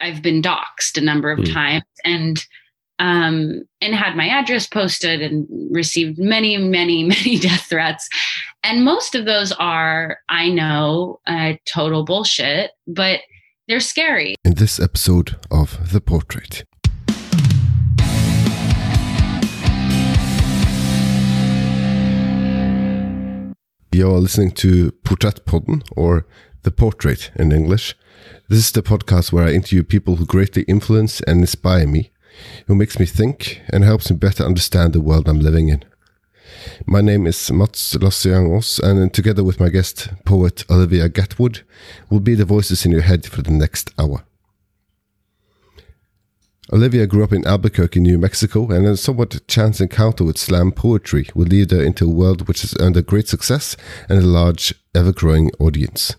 I've been doxxed a number of mm. times and um, and had my address posted and received many, many, many death threats. And most of those are, I know, uh, total bullshit, but they're scary. In this episode of The Portrait. You're listening to Porträttpodden, or The Portrait in English. This is the podcast where I interview people who greatly influence and inspire me who makes me think and helps me better understand the world I'm living in. My name is Mats Lassiangos, and together with my guest, poet Olivia Gatwood, will be the voices in your head for the next hour. Olivia grew up in Albuquerque, New Mexico, and a somewhat chance encounter with slam poetry will lead her into a world which has earned her great success and a large, ever growing audience.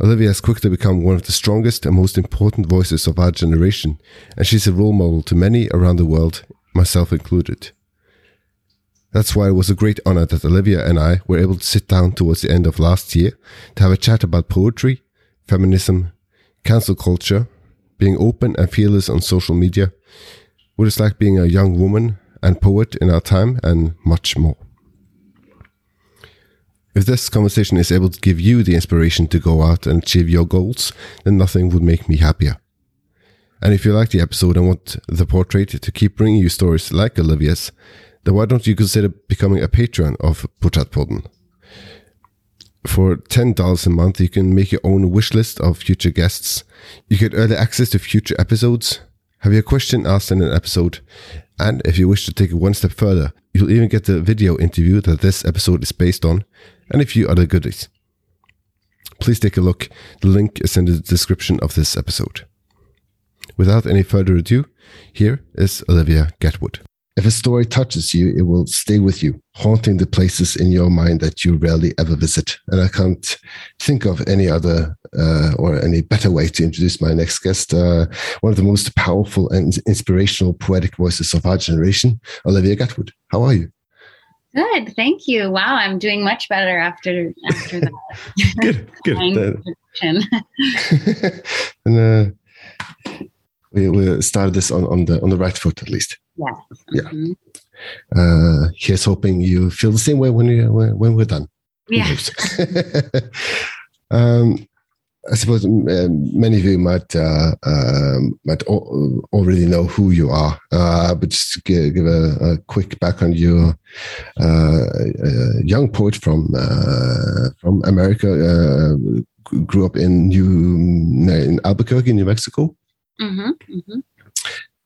Olivia has quickly become one of the strongest and most important voices of our generation, and she's a role model to many around the world, myself included. That's why it was a great honor that Olivia and I were able to sit down towards the end of last year to have a chat about poetry, feminism, cancel culture, being open and fearless on social media, what it's like being a young woman and poet in our time, and much more. If this conversation is able to give you the inspiration to go out and achieve your goals, then nothing would make me happier. And if you like the episode and want the portrait to keep bringing you stories like Olivia's, then why don't you consider becoming a patron of Porträttpodden? For $10 a month, you can make your own wish list of future guests. You get early access to future episodes, have your question asked in an episode, and if you wish to take it one step further, you'll even get the video interview that this episode is based on, and a few other goodies. Please take a look. The link is in the description of this episode. Without any further ado, here is Olivia Gatwood. If a story touches you, it will stay with you, haunting the places in your mind that you rarely ever visit. And I can't think of any other uh, or any better way to introduce my next guest. Uh, one of the most powerful and inspirational poetic voices of our generation, Olivia Gatwood. How are you? Good, thank you. Wow, I'm doing much better after after that. good, good. and uh, we we started this on, on the on the right foot at least. Yeah. Yeah. Mm-hmm. Uh, here's hoping you feel the same way when you when we're done. Yeah. um, I suppose um, many of you might uh, uh, might already know who you are, uh, but just give, give a, a, quick background. You're uh, a young poet from uh, from America. Uh, grew up in New in Albuquerque, New Mexico. Mm-hmm, mm-hmm.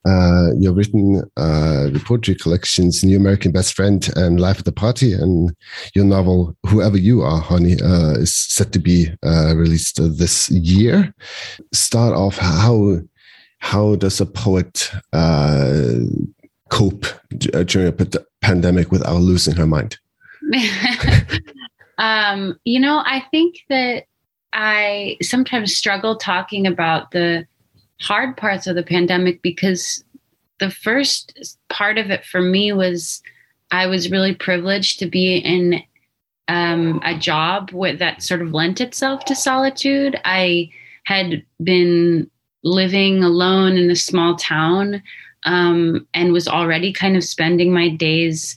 Uh, you've written uh, poetry collections New American Best Friend and Life of the Party, and your novel Whoever You Are, Honey, uh, is set to be uh, released this year. Start off how how does a poet uh, cope during a pandemic without losing her mind? um, you know, I think that I sometimes struggle talking about the hard parts of the pandemic because the first part of it for me was I was really privileged to be in um, a job with, that sort of lent itself to solitude. I had been living alone in a small town um, and was already kind of spending my days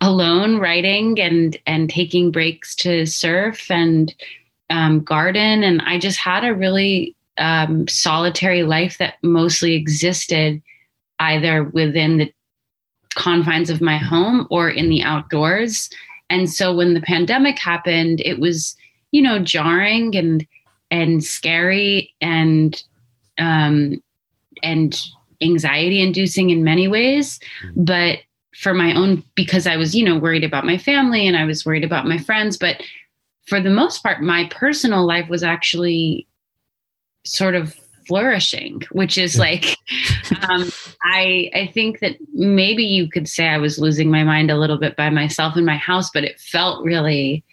alone writing and and taking breaks to surf and um, garden and i just had a really um, solitary life that mostly existed either within the confines of my home or in the outdoors. And so when the pandemic happened, it was, you know, jarring and and scary and um, and anxiety inducing in many ways. Mm-hmm. But for my own, because I was, you know, worried about my family and I was worried about my friends. But for the most part, my personal life was actually sort of flourishing which is like um, i i think that maybe you could say i was losing my mind a little bit by myself in my house but it felt really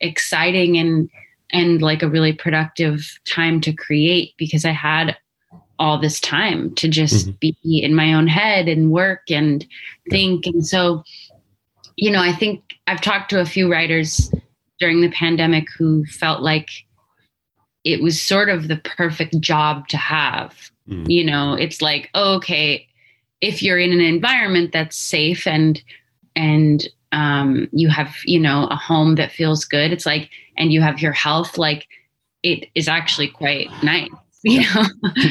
exciting and and like a really productive time to create because i had all this time to just mm-hmm. be in my own head and work and think. And so you know i think i've talked to a few writers during the pandemic who felt like it was sort of the perfect job to have. Mm. You know, it's like, oh, okay, if you're in an environment that's safe and and um, you have you know a home that feels good, it's like, and you have your health, like it is actually quite nice. You know,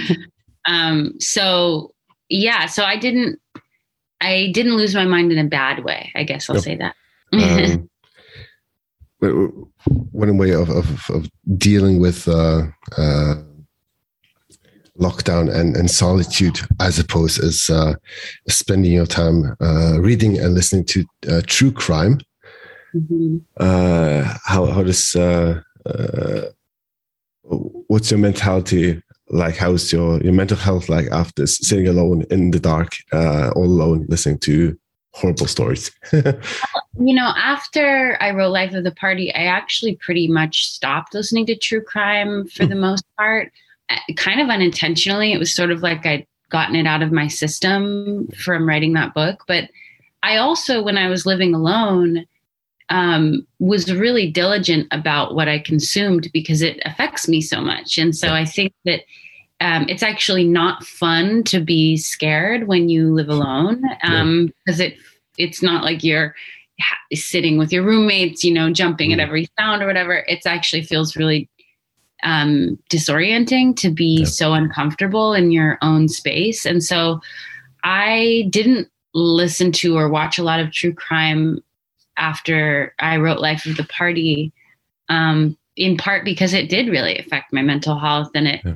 um, so yeah, so I didn't I didn't lose my mind in a bad way. I guess I'll yep. say that. um, one way of, of, of dealing with uh, uh, lockdown and, and solitude, I suppose, is uh, spending your time uh, reading and listening to uh, true crime. Mm-hmm. Uh, how how does what's your mentality like? How's your your mental health like after sitting alone in the dark, all alone, listening to horrible stories? you know, after I wrote Life of the Party, I actually pretty much stopped listening to true crime for the most part, uh, kind of unintentionally. It was sort of like I'd gotten it out of my system from writing that book. But I also, when I was living alone, um, was really diligent about what I consumed because it affects me so much. And so I think that um, it's actually not fun to be scared when you live alone because um, it it's not like you're sitting with your roommates, you know, jumping mm. at every sound or whatever, it actually feels really um, disorienting to be yeah. so uncomfortable in your own space. And so I didn't listen to or watch a lot of true crime after I wrote Life of the Party, um, in part because it did really affect my mental health and it. Yeah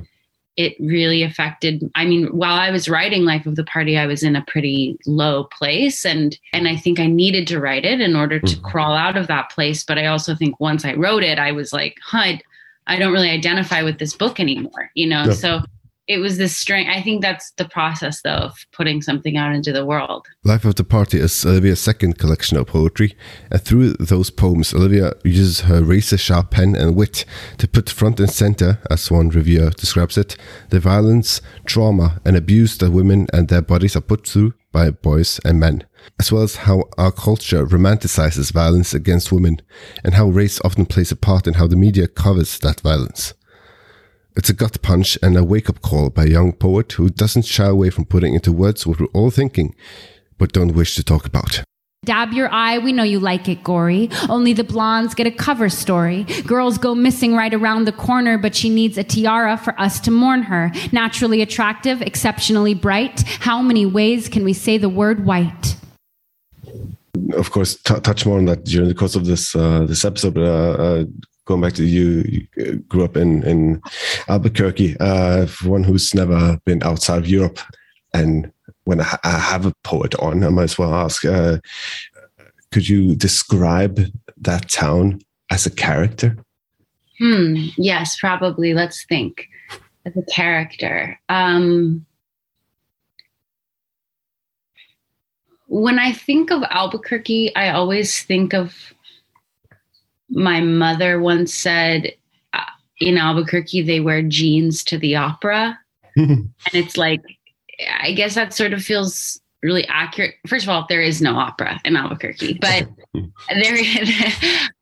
it really affected i mean while i was writing life of the party i was in a pretty low place and and i think i needed to write it in order to mm-hmm. crawl out of that place. But i also think once i wrote it i was like huh, I, I don't really identify with this book anymore you know? So it was this strength. I think that's the process, though, of putting something out into the world. Life of the Party is Olivia's second collection of poetry, and through those poems, Olivia uses her razor sharp pen and wit to put front and center, as one reviewer describes it, the violence, trauma, and abuse that women and their bodies are put through by boys and men, as well as how our culture romanticizes violence against women, and how race often plays a part in how the media covers that violence. It's a gut punch and a wake up call by a young poet who doesn't shy away from putting into words what we're all thinking, but don't wish to talk about. Dab your eye, we know you like it gory. Only the blondes get a cover story. Girls go missing right around the corner, but she needs a tiara for us to mourn her. Naturally attractive, exceptionally bright. How many ways can we say the word white? Of course, t- touch more on that during the course of this uh, this episode. But, uh, uh, going back to you, you grew up in in Albuquerque. Uh, for one who's never been outside of Europe, and when I, I have a poet on, I might as well ask: uh, Could you describe that town as a character? Hmm. Yes, probably. Let's think. As a character. Um, when I think of Albuquerque, I always think of my mother once said uh, in Albuquerque they wear jeans to the opera, and it's like I guess that sort of feels really accurate. First of all, there is no opera in Albuquerque, but there,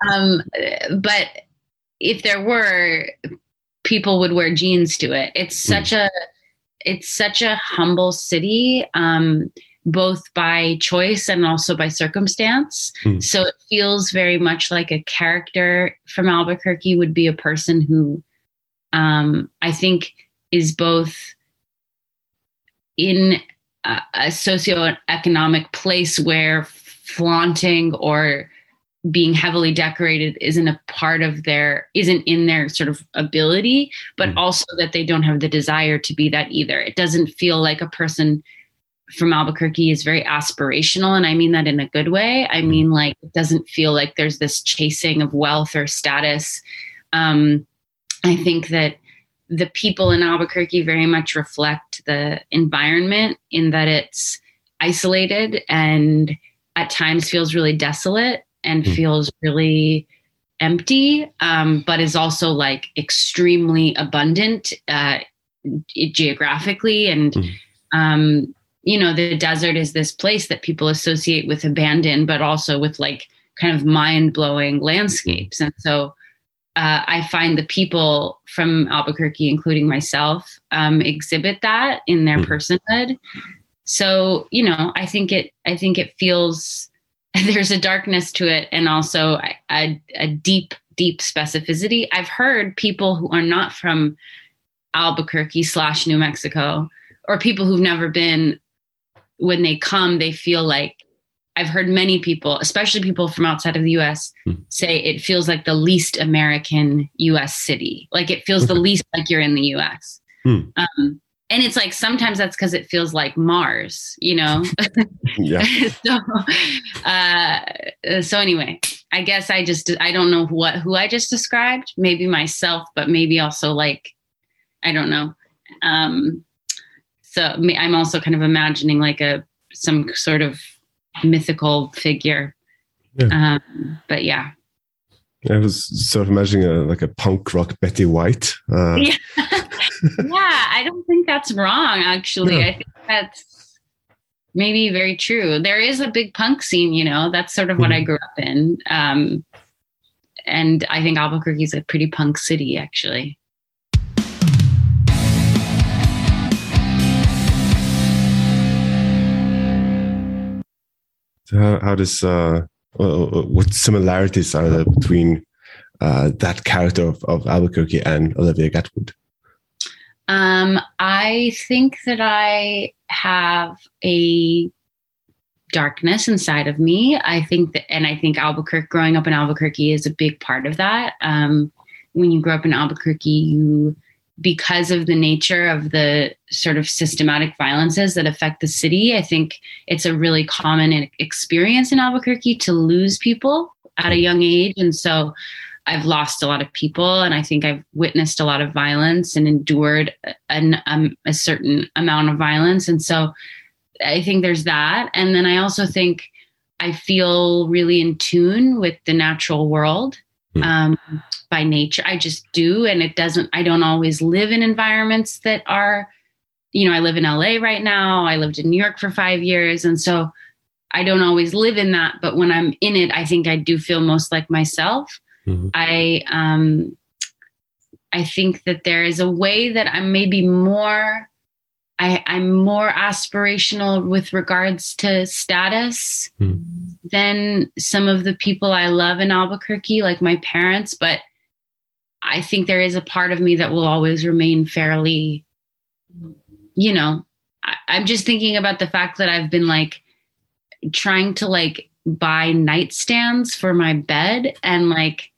um, but if there were, people would wear jeans to it. It's hmm. such a, it's such a humble city. Um, both by choice and also by circumstance. Hmm. So it feels very much like a character from Albuquerque would be a person who um, I think is both in a, a socioeconomic place where flaunting or being heavily decorated isn't a part of their isn't in their sort of ability but mm. also that they don't have the desire to be that either it doesn't feel like a person from Albuquerque is very aspirational. And I mean that in a good way. I mm-hmm. mean, like, it doesn't feel like there's this chasing of wealth or status. Um, I think that the people in Albuquerque very much reflect the environment in that it's isolated and at times feels really desolate and mm. feels really empty, um, but is also like extremely abundant uh, geographically and. Mm. Um, you know the desert is this place that people associate with abandon but also with like kind of mind-blowing landscapes and so uh, I find the people from Albuquerque, including myself, um, exhibit that in their Mhm. personhood. So you know, I think it. I think it feels there's a darkness to it, and also a, a, a deep, deep specificity. I've heard people who are not from Albuquerque slash New Mexico, or people who've never been, when they come, they feel like I've heard many people, especially people from outside of the US, Hmm. say it feels like the least American US city. Like it feels the least like you're in the US. Hmm. Um, and it's like sometimes that's because it feels like Mars, you know? Yeah. so, uh, so anyway, I guess I just I don't know what who I just described. Maybe myself, but maybe also like I don't know. Um, so I'm also kind of imagining like a some sort of mythical figure. Yeah. Um, but yeah, I was sort of imagining a, like a punk rock Betty White. Uh, Yeah. yeah, I don't think that's wrong. Actually. I think that's maybe very true. There is a big punk scene, you know. That's sort of what I Mhm. grew up in, um, and I think Albuquerque is a pretty punk city, actually. So how, how does uh, uh, what similarities are there between uh, that character of, of Albuquerque and Olivia Gatwood? Um, I think that I have a darkness inside of me. I think that, and I think Albuquerque, growing up in Albuquerque, is a big part of that. Um, when you grow up in Albuquerque, you, because of the nature of the sort of systematic violences that affect the city, I think it's a really common experience in Albuquerque to lose people at a young age. And so I've lost a lot of people, and I think I've witnessed a lot of violence and endured an, um, a certain amount of violence. And so I think there's that. And then I also think I feel really in tune with the natural world Hmm. um, by nature. I just do. And it doesn't, I don't always live in environments that are, you know, I live in LA right now. I lived in New York for five years. And so I don't always live in that. But when I'm in it, I think I do feel most like myself. Mhm. I um I think that there is a way that I'm maybe more I, I'm more aspirational with regards to status Hmm. than some of the people I love in Albuquerque, like my parents, but I think there is a part of me that will always remain fairly, you know, I, I'm just thinking about the fact that I've been like trying to like buy nightstands for my bed and like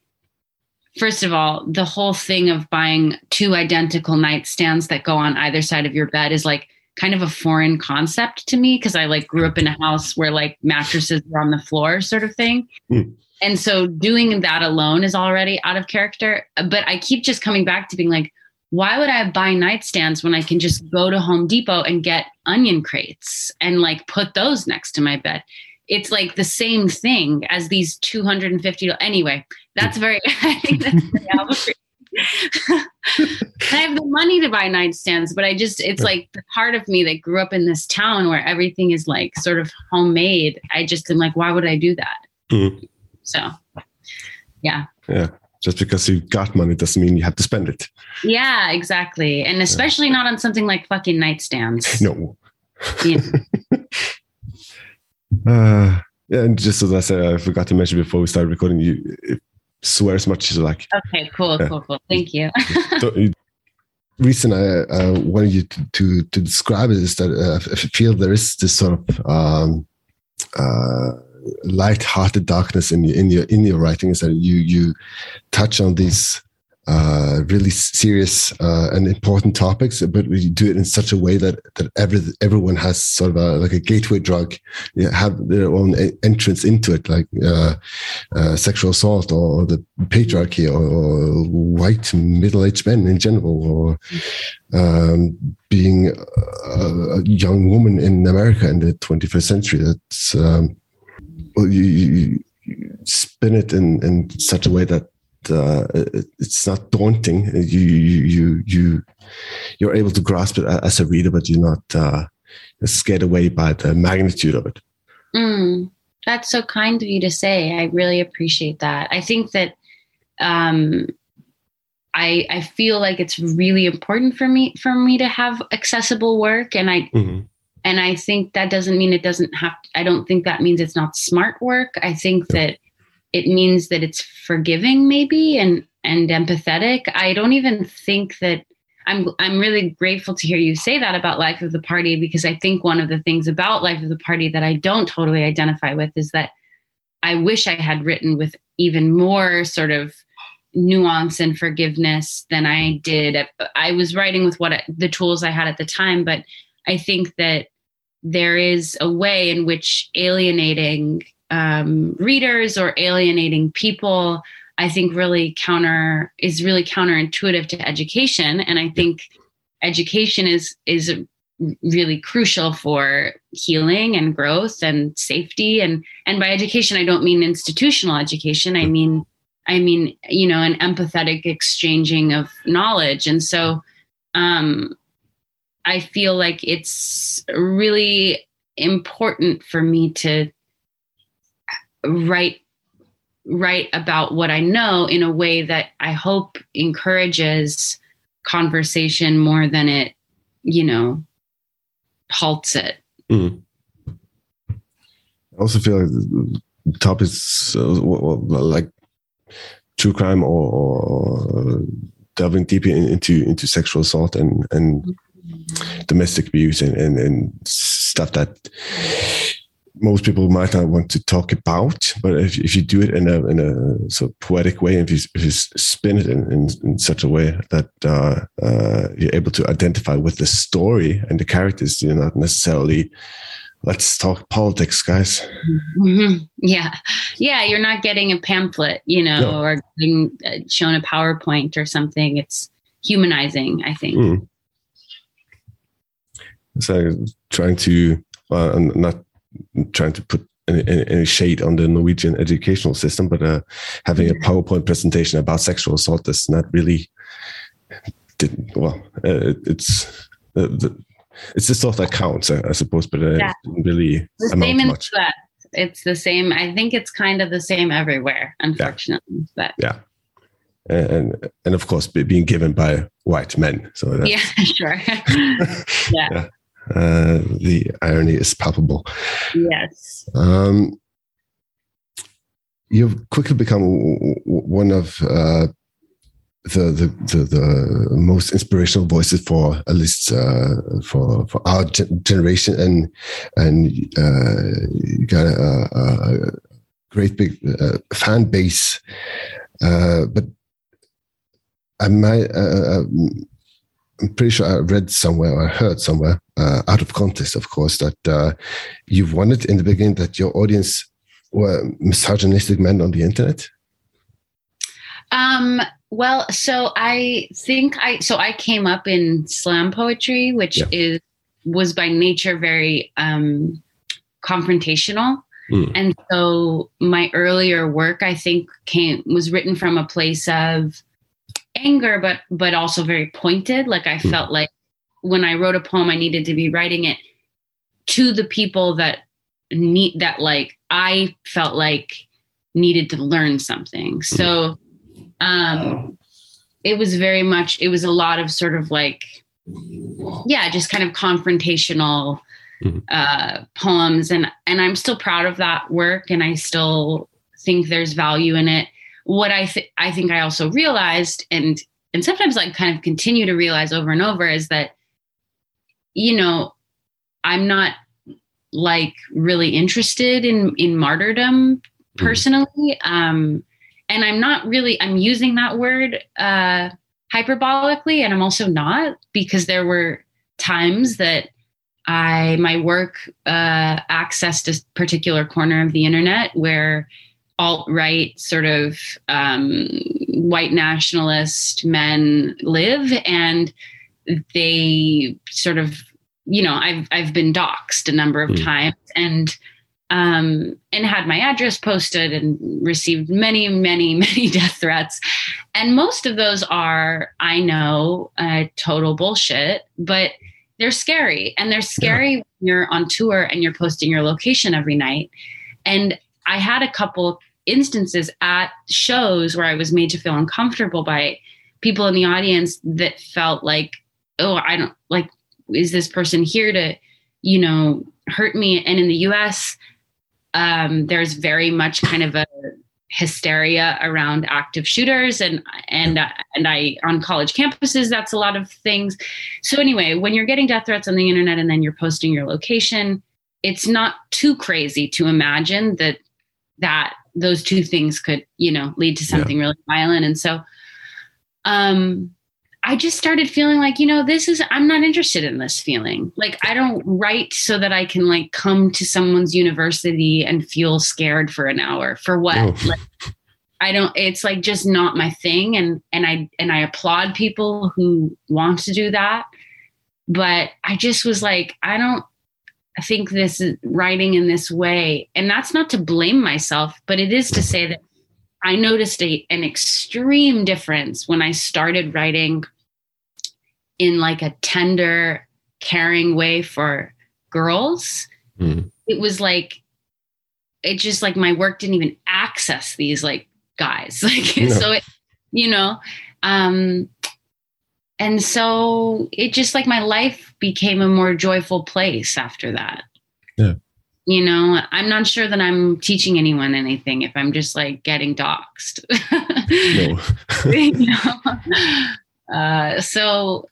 first of all the whole thing of buying two identical nightstands that go on either side of your bed is like kind of a foreign concept to me because i like grew up in a house where like mattresses were on the floor sort of thing Mm. and so doing that alone is already out of character but i keep just coming back to being like why would I buy nightstands when I can just go to Home Depot and get onion crates and like put those next to my bed? It's like the same thing as these 250. Anyway, that's very, I think that's very I have the money to buy nightstands, but I just, it's like the part of me that grew up in this town where everything is like sort of homemade. I just am like, why would I do that? Mhm. So, yeah. Yeah. Just because you got money doesn't mean you have to spend it. Yeah, exactly. And especially not on something like fucking nightstands. No. Yeah. Uh, yeah, and just as I said, I forgot to mention before we started recording, you swear as much as you like. Okay, cool, cool, cool. Thank you. the reason I uh, wanted you to, to, to describe it is that uh, I feel there is this sort of um, uh, light-hearted darkness in your in your in your writing. Is that you you touch on these uh, really serious uh, and important topics, but we do it in such a way that that every everyone has sort of a, like a gateway drug, you have their own entrance into it, like uh, uh, sexual assault or, the patriarchy or, or white middle-aged men in general, or um, being a, a young woman in America in the 21st century. That's um, well, you, you spin it in, in such a way that uh, it's not daunting. You you you you you're able to grasp it as a reader, but you're not uh, scared away by the magnitude of it. Mm, that's so kind of you to say. I really appreciate that. I think that um, I I feel like it's really important for me for me to have accessible work, and I Mhm. and I think that doesn't mean it doesn't have. I don't think that means it's not smart work. I think that it means that it's forgiving, maybe, and and empathetic. I don't even think that. I'm I'm really grateful to hear you say that about Life of the Party because I think one of the things about Life of the Party that I don't totally identify with is that I wish I had written with even more sort of nuance and forgiveness than I did. I was writing with what I, the tools I had at the time, but I think that there is a way in which alienating um, readers or alienating people, I think, really counter is really counterintuitive to education, and I think education is is really crucial for healing and growth and safety. And and by education I don't mean institutional education. I mean I mean you know an empathetic exchanging of knowledge. And so um I feel like it's really important for me to write write about what I know in a way that I hope encourages conversation more than it you know halts it Mhm. I also feel like the topics uh, well, well, like true crime or, or delving deeper in- into into sexual assault and and domestic abuse and, and, and stuff that most people might not want to talk about. But if, if you do it in a in a sort of poetic way, if you, if you spin it in, in, in such a way that uh, uh, you're able to identify with the story and the characters, you're not necessarily let's talk politics, guys. Mhm. Yeah. Yeah. You're not getting a pamphlet, you know, No. or getting uh, shown a PowerPoint or something. It's humanizing, I think. Mm. So trying to, uh, I'm not trying to put any, any, shade on the Norwegian educational system, but uh, having a PowerPoint presentation about sexual assault is not really, did, well, uh, it's uh, the, it's the stuff that counts, I, I suppose, but uh, Yeah. it didn't really The same to in the much. It's the same. I think it's kind of the same everywhere, unfortunately. But Yeah. And, and of course, being given by white men. So that's, yeah, sure. Yeah. uh, the irony is palpable. yes. Um, you've quickly become one of uh, the, the, the the most inspirational voices for at least uh, for for our gen- generation, and and uh, you got a, a, great big uh, fan base. Uh, but I might. I'm pretty sure I read somewhere or I heard somewhere, uh, out of context, of course, that uh, you wanted in the beginning that your audience were misogynistic men on the internet. Um, well, so I think I so I came up in slam poetry, which Yeah. is was by nature very um confrontational. Mm. And so my earlier work I think came was written from a place of anger but but also very pointed. Like I Mm. felt like when I wrote a poem I needed to be writing it to the people that need that like I felt like needed to learn something. So um it was very much it was a lot of sort of like yeah just kind of confrontational Mhm. uh poems and and i'm still proud of that work and i still think there's value in it what i th- i think i also realized and and sometimes like kind of continue to realize over and over is that you know i'm not like really interested in in martyrdom personally um and i'm not really i'm using that word uh hyperbolically and i'm also not because there were times that i my work uh accessed a particular corner of the internet where alt-right sort of um white nationalist men live and they sort of you know i've i've been doxxed a number of Mm. times and um, and had my address posted and received many, many, many death threats. And most of those are, I know, uh, total bullshit, but they're scary. And they're scary when you're on tour and you're posting your location every night. And I had a couple instances at shows where I was made to feel uncomfortable by people in the audience that felt like, oh, I don't like, is this person here to, you know, hurt me? And in the US, um, there's very much kind of a hysteria around active shooters and and and I on college campuses that's a lot of things. So anyway, when you're getting death threats on the internet and then you're posting your location, it's not too crazy to imagine that that those two things could, you know, lead to something yeah. really violent and so um I just started feeling like, you know, this is, I'm not interested in this feeling. Like, I don't write so that I can like come to someone's university and feel scared for an hour. For what? Oh. Like, I don't, it's like just not my thing. And, and I, and I applaud people who want to do that. But I just was like, I don't, I think this writing in this way. And that's not to blame myself, but it is to say that I noticed a, an extreme difference when I started writing in like a tender, caring way for girls. Mm. It was like, it just like my work didn't even access these like guys. Like, no. so it, you know, um, and so it just like my life became a more joyful place after that. Yeah you know i'm not sure that i'm teaching anyone anything if i'm just like getting doxxed no. you know? uh, so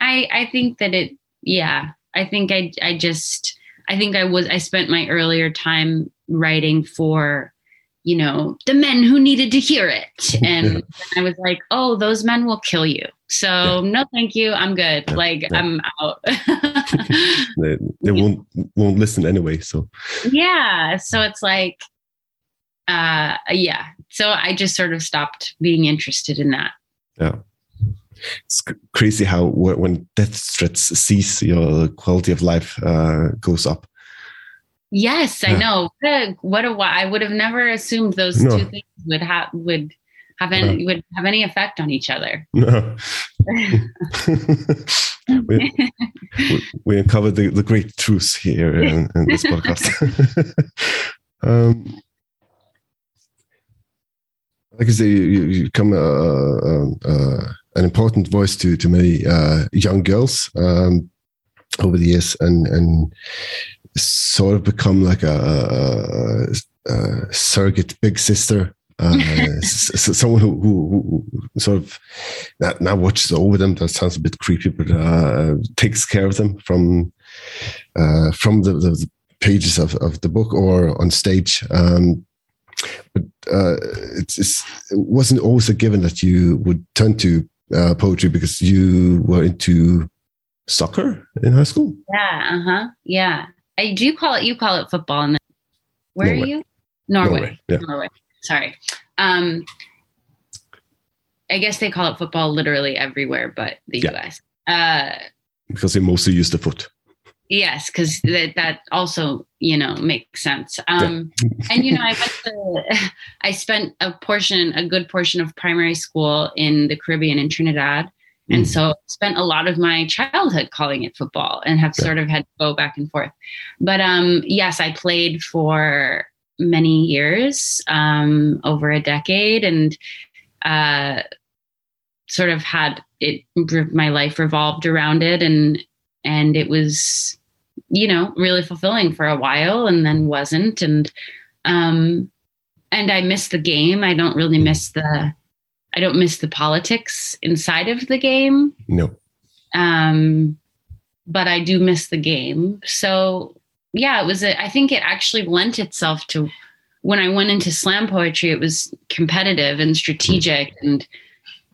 i i think that it yeah i think i i just i think i was i spent my earlier time writing for you know the men who needed to hear it and i was like oh those men will kill you so yeah. no, thank you. I'm good. Yeah. Like yeah. I'm out. they, they won't won't listen anyway. So yeah. So it's like, uh, yeah. So I just sort of stopped being interested in that. Yeah. It's crazy how when death threats cease, your quality of life uh, goes up. Yes, I know. What a, what a I would have never assumed those no. two things would have would have any no. would have any effect on each other. No. we, we uncovered the, the great truths here in, in this podcast. um, like I say, you, you become a, a, a, an important voice to to many uh, young girls um, over the years, and and sort of become like a, a surrogate big sister uh, someone who, who, who, sort of not, not watches over them. That sounds a bit creepy, but uh, takes care of them from uh, from the, the, pages of, of the book or on stage. Um, but uh, it's, it's, it wasn't always a given that you would turn to uh, poetry because you were into soccer in high school. Yeah. Uh huh. Yeah. I do call it. You call it football. And where Norway. are you? Norway. Norway. Yeah. Norway sorry. Um, I guess they call it football literally everywhere but the yeah. US. Uh, because they mostly use the foot. Yes, because that that also you know makes sense. Um, yeah. and you know, I went to, I spent a portion, a good portion of primary school in the Caribbean in Trinidad, and mm. so spent a lot of my childhood calling it football, and have sort of had to go back and forth. But um, yes, I played for many years, um, over a decade, and uh, sort of had it. My life revolved around it, and and it was, you know, really fulfilling for a while, and then wasn't, and um, and I miss the game. I don't really miss the. I don't miss the politics inside of the game. No. Um, but I do miss the game. So yeah, it was, a, I think it actually lent itself to when I went into slam poetry, it was competitive and strategic and,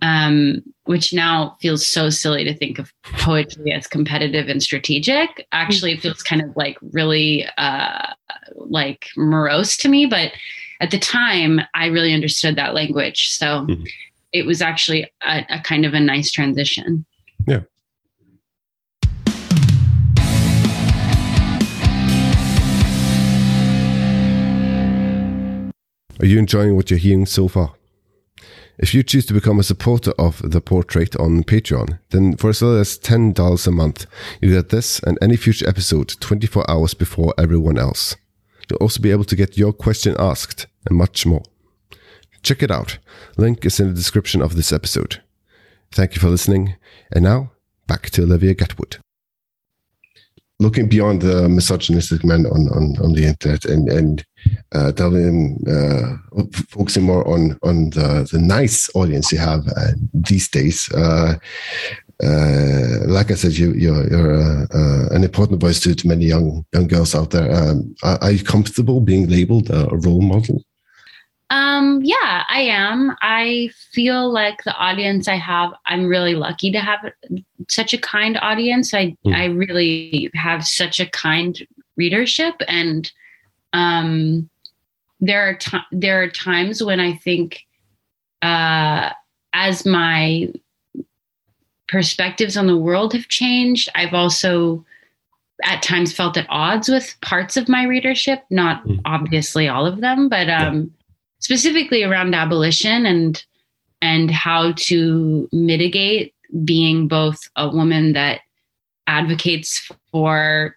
um, which now feels so silly to think of poetry as competitive and strategic. Actually, it feels kind of like really, uh, like morose to me, but at the time I really understood that language. So mm-hmm. It was actually a, a kind of a nice transition. Yeah. Are you enjoying what you're hearing so far? If you choose to become a supporter of The Portrait on Patreon, then for as little as $10 a month, you get this and any future episode 24 hours before everyone else. You'll also be able to get your question asked and much more. Check it out. Link is in the description of this episode. Thank you for listening. And now, back to Olivia Gatwood. Looking beyond the misogynistic men on, on, on the internet and, and uh, delving, uh, focusing more on, on the, the nice audience you have uh, these days. Uh, uh, like I said, you, you're, you're uh, an important voice to, to many young young girls out there. Um, are, are, you comfortable being labeled a role model? Um, yeah, I am. I feel like the audience I have, I'm really lucky to have such a kind audience. I mm. I really have such a kind readership, and um, there are t- there are times when I think, uh, as my perspectives on the world have changed. I've also at times felt at odds with parts of my readership, not mm. obviously all of them, but um, yeah. Specifically around abolition and and how to mitigate being both a woman that advocates for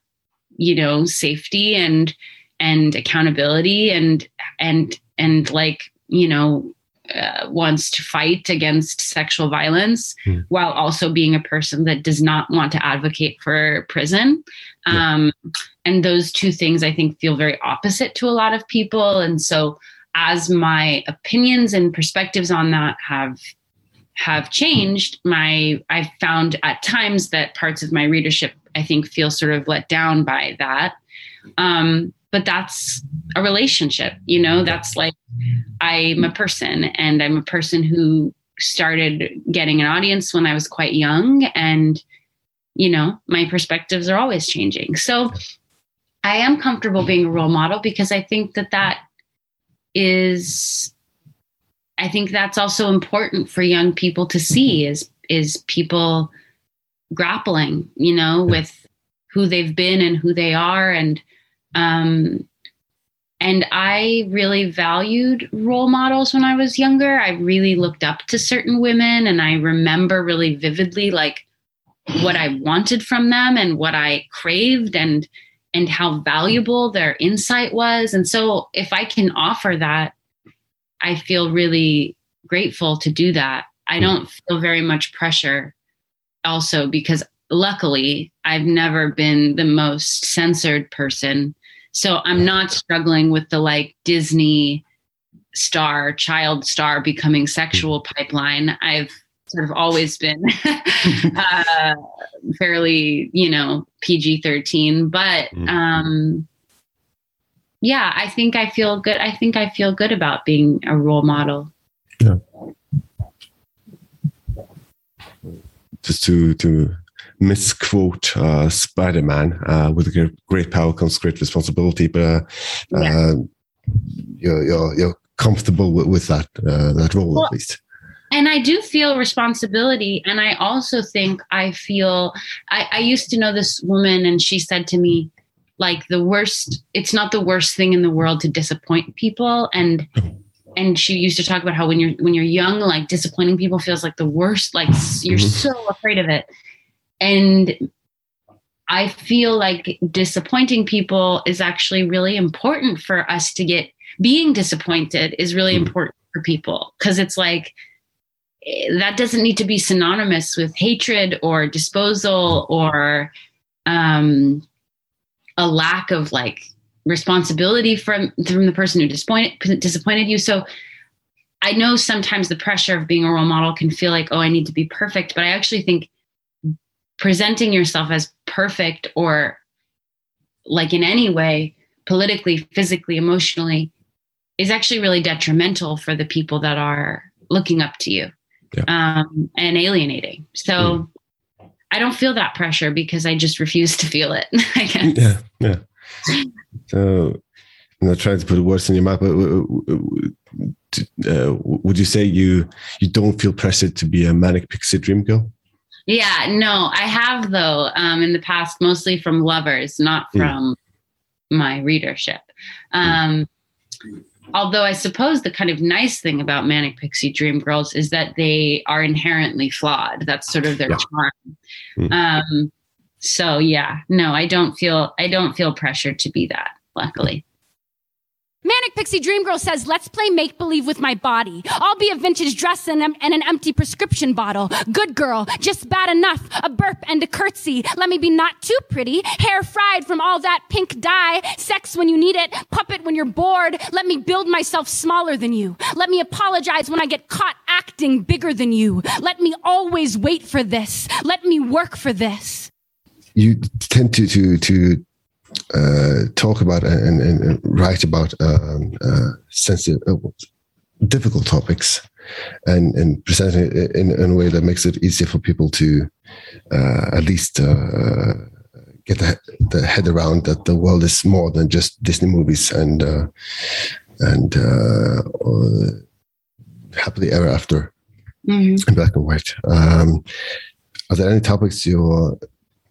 you know safety and and accountability and and and like you know uh, wants to fight against sexual violence mm. while also being a person that does not want to advocate for prison. Yeah. Um, and those two things I think feel very opposite to a lot of people. And so as my opinions and perspectives on that have have changed, my I've found at times that parts of my readership I think feel sort of let down by that. Um, but that's a relationship you know that's like i'm a person and i'm a person who started getting an audience when i was quite young and you know my perspectives are always changing so i am comfortable being a role model because i think that that is i think that's also important for young people to see is is people grappling you know with who they've been and who they are. And um, and I really valued role models when I was younger. I really looked up to certain women, and I remember really vividly like what I wanted from them and what I craved. And and how valuable their insight was. And so if I can offer that, I feel really grateful to do that. I hmm. don't feel very much pressure also because luckily I've never been the most censored person so I'm not struggling with the like Disney star, child star becoming sexual hmm. pipeline. I've sort of always been uh, fairly, you know, PG 13. But mm. um, yeah, I think I feel good. I think I feel good about being a role model. Yeah. Just to to misquote uh, Spider-Man. Uh, with great power comes great responsibility, but uh, yeah. Uh, you're, you're, you're comfortable with, with that uh, that role well, at least. And I do feel responsibility, and I also think I feel. I, I used to know this woman, and she said to me, like the worst. It's not the worst thing in the world to disappoint people, and and she used to talk about how when you're when you're young like disappointing people feels like the worst like you're mm-hmm. so afraid of it and I feel like disappointing people is actually really important for us to get. Being disappointed is really mm important for people because it's like that doesn't need to be synonymous with hatred or disposal or um, a lack of like responsibility from from the person who disappointed disappointed you. So I know sometimes the pressure of being a role model can feel like, oh, I need to be perfect, but I actually think presenting yourself as perfect or like in any way politically physically emotionally is actually really detrimental for the people that are looking up to you yeah. um, and alienating so mm. i don't feel that pressure because i just refuse to feel it yeah yeah so i'm not trying to put words in your mouth but uh, would you say you you don't feel pressured to be a manic pixie dream girl yeah, no, I have though um, in the past, mostly from lovers, not hmm. from mm. my readership. Um, mm. Although I suppose the kind of nice thing about Manic Pixie Dream Girls is that they are inherently flawed. That's sort of their yeah. charm. Mm. Um, so yeah, no, I don't feel I don't feel pressured to be that. Luckily. Manic Pixie Dream Girl says, let's play make believe with my body. I'll be a vintage dress and, and, an empty prescription bottle. Good girl, just bad enough. A burp and a curtsy. Let me be not too pretty. Hair fried from all that pink dye. Sex when you need it. Puppet when you're bored. Let me build myself smaller than you. Let me apologize when I get caught acting bigger than you. Let me always wait for this. Let me work for this. You tend to, to, to uh, talk about and, and, write about um, uh, sensitive, uh, difficult topics, and and present it in, in, a way that makes it easier for people to uh, at least uh, get the, the, head around that the world is more than just Disney movies and uh, and happily ever after mm-hmm. in black and white. Um, are there any topics you're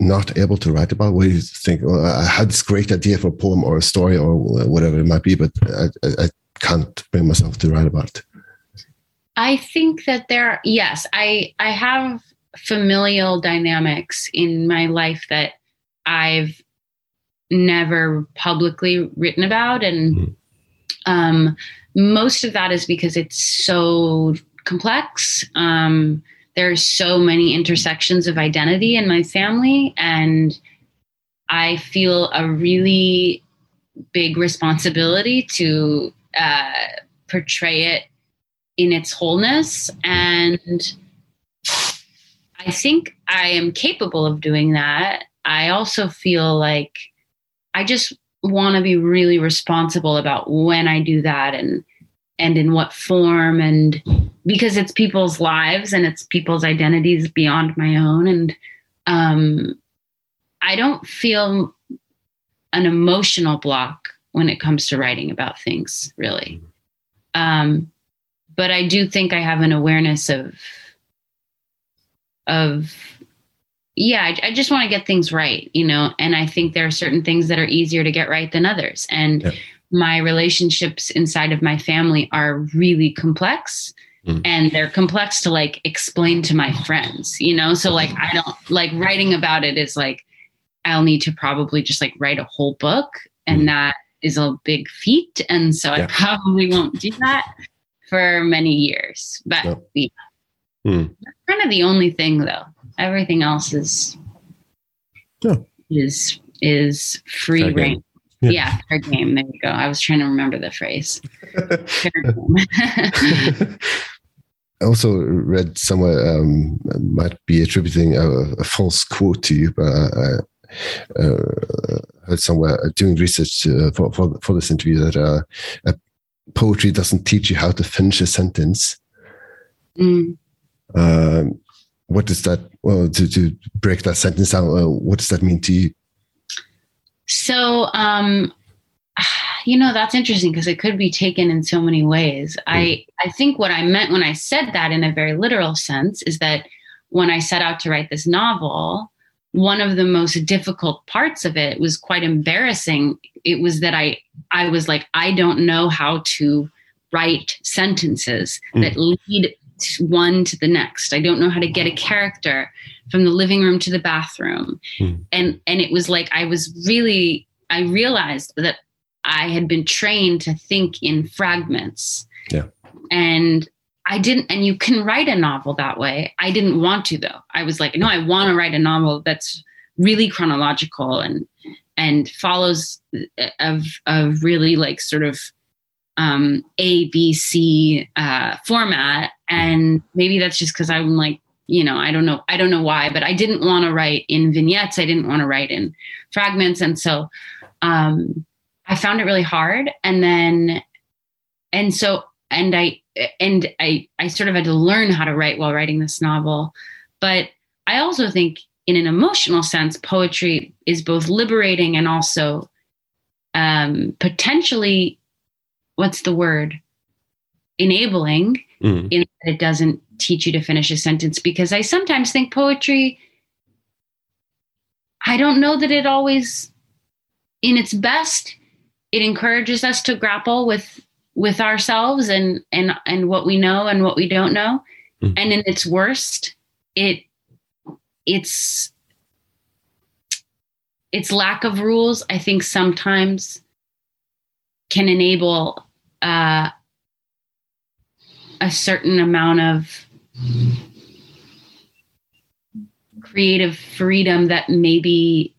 not able to write about? Where you think, well, I had this great idea for a poem or a story or whatever it might be, but I, I, I can't bring myself to write about it. I think that there, yes, I I have familial dynamics in my life that I've never publicly written about, and mm. um, most of that is because it's so complex. Um, there's so many intersections of identity in my family and i feel a really big responsibility to uh, portray it in its wholeness. And i think i am capable of doing that. I also feel like i just want to be really responsible about when i do that and and in what form and because it's people's lives and it's people's identities beyond my own. And um, i don't feel an emotional block when it comes to writing about things really. Um, but i do think i have an awareness of of yeah I, I just want to get things right you know? And i think there are certain things that are easier to get right than others. And yep my relationships inside of my family are really complex mm. and they're complex to like explain to my friends you know so like i don't like writing about it is like i'll need to probably just like write a whole book and mm. that is a big feat and so yeah. i probably won't do that for many years but no. yeah. mm. that's kind of the only thing though everything else is yeah. is is free reign yeah. yeah, fair game. There you go. I was trying to remember the phrase. I also read somewhere um, might be attributing a, a, false quote to you, but I, uh, heard somewhere uh, doing research uh, for, for, for this interview that uh, poetry doesn't teach you how to finish a sentence. Mm. Um, what does that? Well, to to break that sentence down, uh, what does that mean to you? So, um, you know, that's interesting because it could be taken in so many ways. Mm. I, I think what I meant when I said that in a very literal sense is that when I set out to write this novel, one of the most difficult parts of it was quite embarrassing. It was that I, I was like, I don't know how to write sentences mm. that lead one to the next. I don't know how to get a character from the living room to the bathroom. Mm. And and it was like I was really I realized that I had been trained to think in fragments. Yeah. And I didn't and you can write a novel that way. I didn't want to though. I was like, no, I want to write a novel that's really chronological and and follows uh, of of really like sort of um, A, B, C uh, format. And maybe that's just because I'm like, you know, I don't know, I don't know why, but I didn't want to write in vignettes. I didn't want to write in fragments. And so um, I found it really hard. And then, and so, and I, and I, I sort of had to learn how to write while writing this novel. But I also think, in an emotional sense, poetry is both liberating and also um, potentially what's the word enabling mm. in that it doesn't teach you to finish a sentence because i sometimes think poetry i don't know that it always in its best it encourages us to grapple with with ourselves and and and what we know and what we don't know mm. and in its worst it it's its lack of rules i think sometimes can enable uh, a certain amount of creative freedom that maybe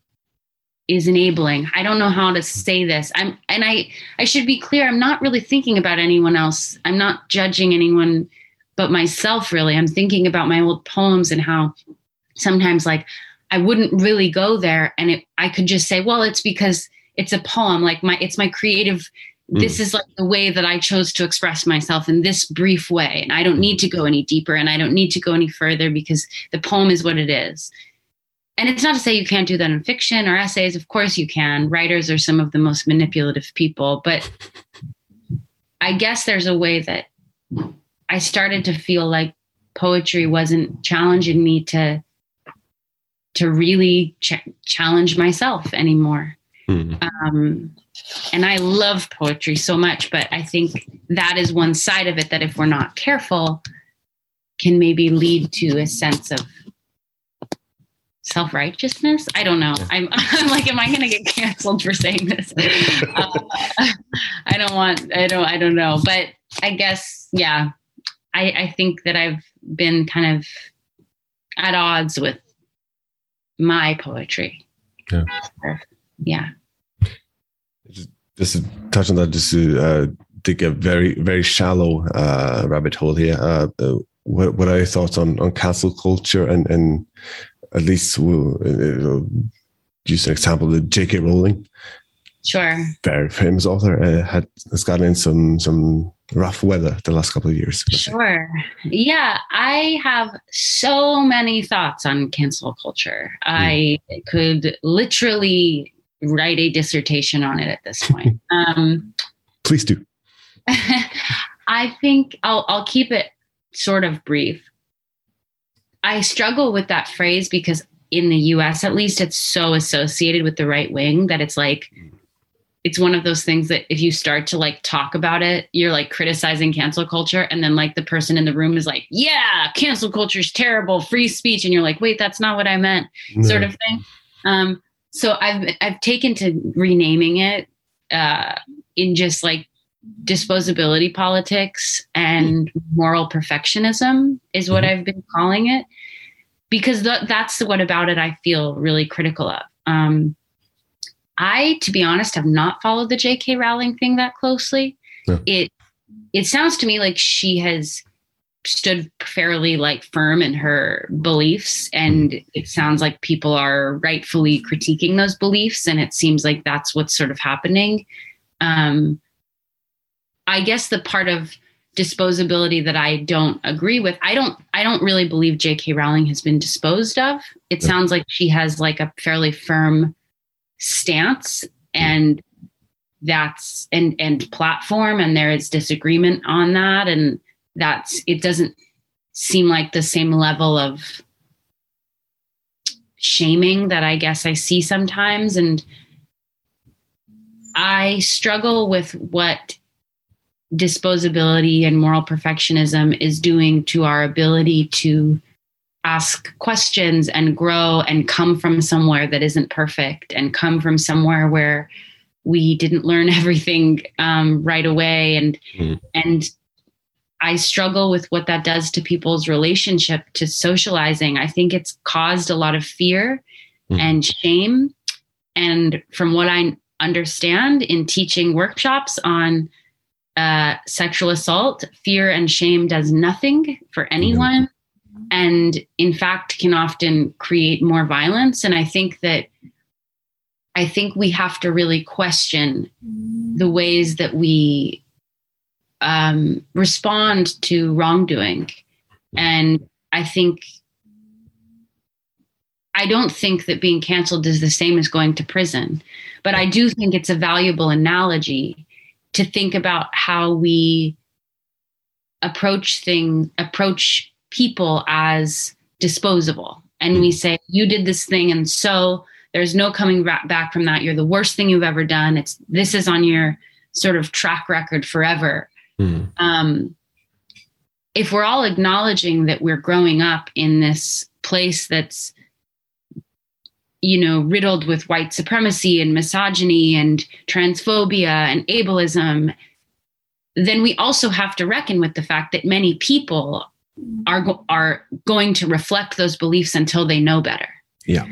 is enabling. I don't know how to say this. I'm and I I should be clear, I'm not really thinking about anyone else. I'm not judging anyone but myself really. I'm thinking about my old poems and how sometimes like I wouldn't really go there and it, I could just say, well, it's because it's a poem like my it's my creative this mm. is like the way that I chose to express myself in this brief way. And I don't need to mm-hmm. go any deeper and I don't need to go any further because the poem is what it is. And it's not to say you can't do that in fiction or essays. Of course you can. Writers are some of the most manipulative people. But I guess there's a way that I started to feel like poetry wasn't challenging me to to really ch- challenge myself anymore. Mm-hmm. Um, and I love poetry so much, but I think that is one side of it that if we're not careful, can maybe lead to a sense of self righteousness. I don't know. I'm, I'm like, am I going to get canceled for saying this? Uh, I don't want. I don't. I don't know. But I guess, yeah. I, I think that I've been kind of at odds with my poetry. Yeah. Yeah just to touch on that, just to uh, dig a very very shallow uh, rabbit hole here. Uh, uh, what what are your thoughts on on cancel culture and and at least we'll uh, use an example, the J.K. Rowling. Sure. Very famous author uh, had has gotten in some some rough weather the last couple of years. Sure. Yeah, I have so many thoughts on cancel culture. Mm. I could literally write a dissertation on it at this point. Um, Please do. I think I'll I'll keep it sort of brief. I struggle with that phrase because in the US at least it's so associated with the right wing that it's like it's one of those things that if you start to like talk about it, you're like criticizing cancel culture. And then like the person in the room is like, yeah, cancel culture is terrible, free speech. And you're like, wait, that's not what I meant, no. sort of thing. Um, so I've I've taken to renaming it uh, in just like disposability politics and moral perfectionism is what mm-hmm. I've been calling it because th- that's what about it I feel really critical of. Um, I, to be honest, have not followed the J.K. Rowling thing that closely. It it sounds to me like she has stood fairly like firm in her beliefs. And mm-hmm. it sounds like people are rightfully critiquing those beliefs and it seems like that's what's sort of happening. Um i guess the part of disposability that i don't agree with i don't i don't really believe jk rowling has been disposed of. It sounds like she has like a fairly firm stance and that's and and platform and there is disagreement on that. And that's it doesn't seem like the same level of shaming that I guess I see sometimes. And I struggle with what disposability and moral perfectionism is doing to our ability to ask questions and grow and come from somewhere that isn't perfect and come from somewhere where we didn't learn everything um, right away and mm. and I struggle with what that does to people's relationship to socializing. I think it's caused a lot of fear mm. and shame. And from what I understand in teaching workshops on uh, sexual assault, fear and shame does nothing for anyone. Mm. And in fact, can often create more violence. And I think that I think we have to really question the ways that we um, respond to wrongdoing. And I think, I don't think that being canceled is the same as going to prison, but I do think it's a valuable analogy to think about how we approach things, approach people as disposable. And we say, you did this thing, and so there's no coming back from that. You're the worst thing you've ever done. It's this is on your sort of track record forever. Mm. Um, if we're all acknowledging that we're growing up in this place that's you know, riddled with white supremacy and misogyny and transphobia and ableism, then we also have to reckon with the fact that many people are are going to reflect those beliefs until they know better. Yeah.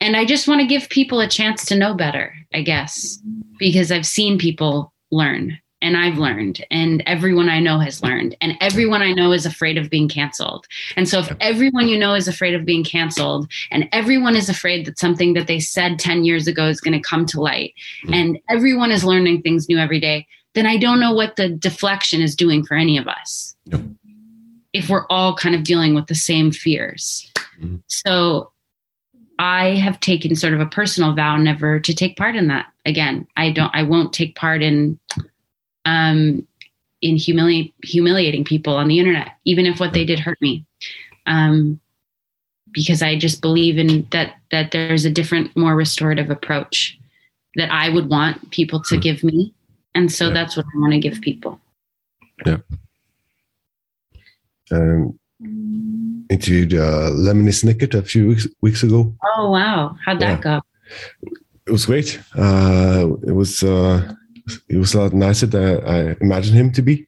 And I just want to give people a chance to know better, I guess, because I've seen people learn and I've learned, and everyone I know has learned, and everyone I know is afraid of being canceled. And so, if everyone you know is afraid of being canceled, and everyone is afraid that something that they said 10 years ago is going to come to light, Mm. and everyone is learning things new every day, then I don't know what the deflection is doing for any of us. No. If we're all kind of dealing with the same fears. Mhm. So, I have taken sort of a personal vow never to take part in that again. I don't. I won't take part in um, in humili- humiliating people on the internet, even if what they did hurt me, um, because I just believe in that that there's a different, more restorative approach that I would want people to give me, and so Yeah. that's what I want to give people. Yeah. Um, interviewed uh, Lemony Snicket a few weeks weeks ago. Oh wow, how'd that go? It was great. Uh, it was uh, it was a lot nicer than I imagined him to be.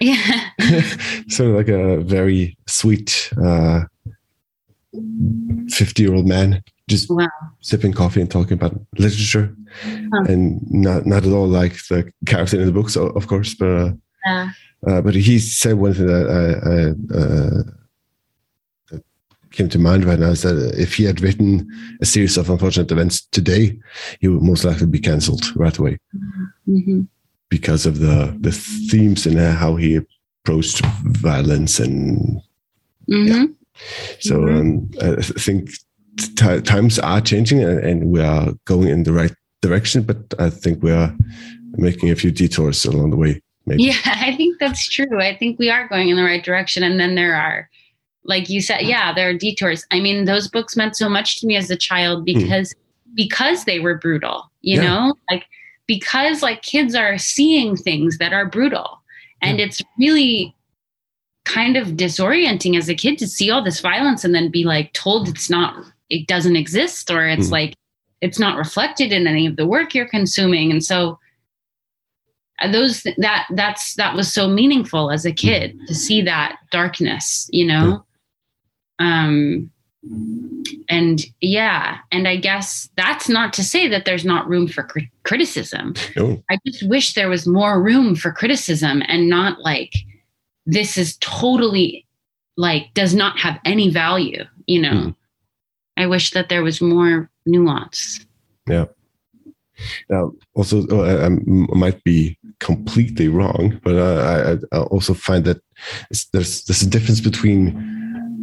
Yeah, sort of like a very sweet uh, fifty-year-old man, just Wow. sipping coffee and talking about literature, Huh. and not not at all like the character in the books, of course, but. Uh, yeah, Uh, but he said one thing that, I, I, uh, came to mind right now is that if he had written a series of unfortunate events today, he would most likely be cancelled right away hmm because of the the themes and how he approached violence and hmm so Mhm. um, I think t- times are changing and, and we are going in the right direction. But I think we are making a few detours along the way. Maybe. Yeah, I think that's true. I think we are going in the right direction. And then there are, like you said, yeah, there are detours. I mean, those books meant so much to me as a child because because they were brutal, you Yeah. know? Like because like kids are seeing things that are brutal. And it's really kind of disorienting as a kid to see all this violence and then be like told it's not it doesn't exist or it's Mm. like it's not reflected in any of the work you're consuming. And so uh, those that that's that was so meaningful as a kid to see that darkness you know um and yeah and i guess that's not to say that there's not room for cri- criticism No. i just wish there was more room for criticism and not like this is totally like does not have any value you know Mhm. i wish that there was more nuance Yeah. Now, also, uh, I, I might be completely wrong, but uh, I, I also find that there's there's a difference between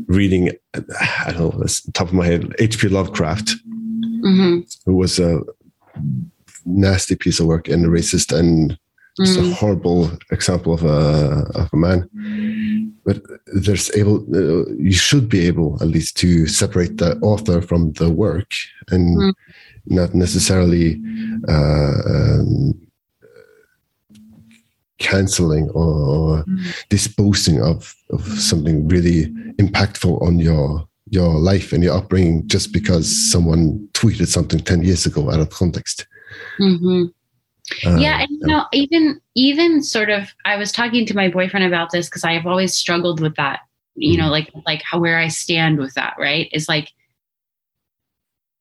reading, I don't know, this top of my head, H.P. Lovecraft, hmm who was a nasty piece of work and a racist and just a horrible example of a of a man. But there's able, uh, you should be able at least to separate the author from the work and Mm. not necessarily uh, um, canceling or disposing of, of something really impactful on your your life and your upbringing just because someone tweeted something 10 years ago out of context. hmm Uh, yeah and you know even even sort of i was talking to my boyfriend about this because i have always struggled with that you know like like how where i stand with that right? Is like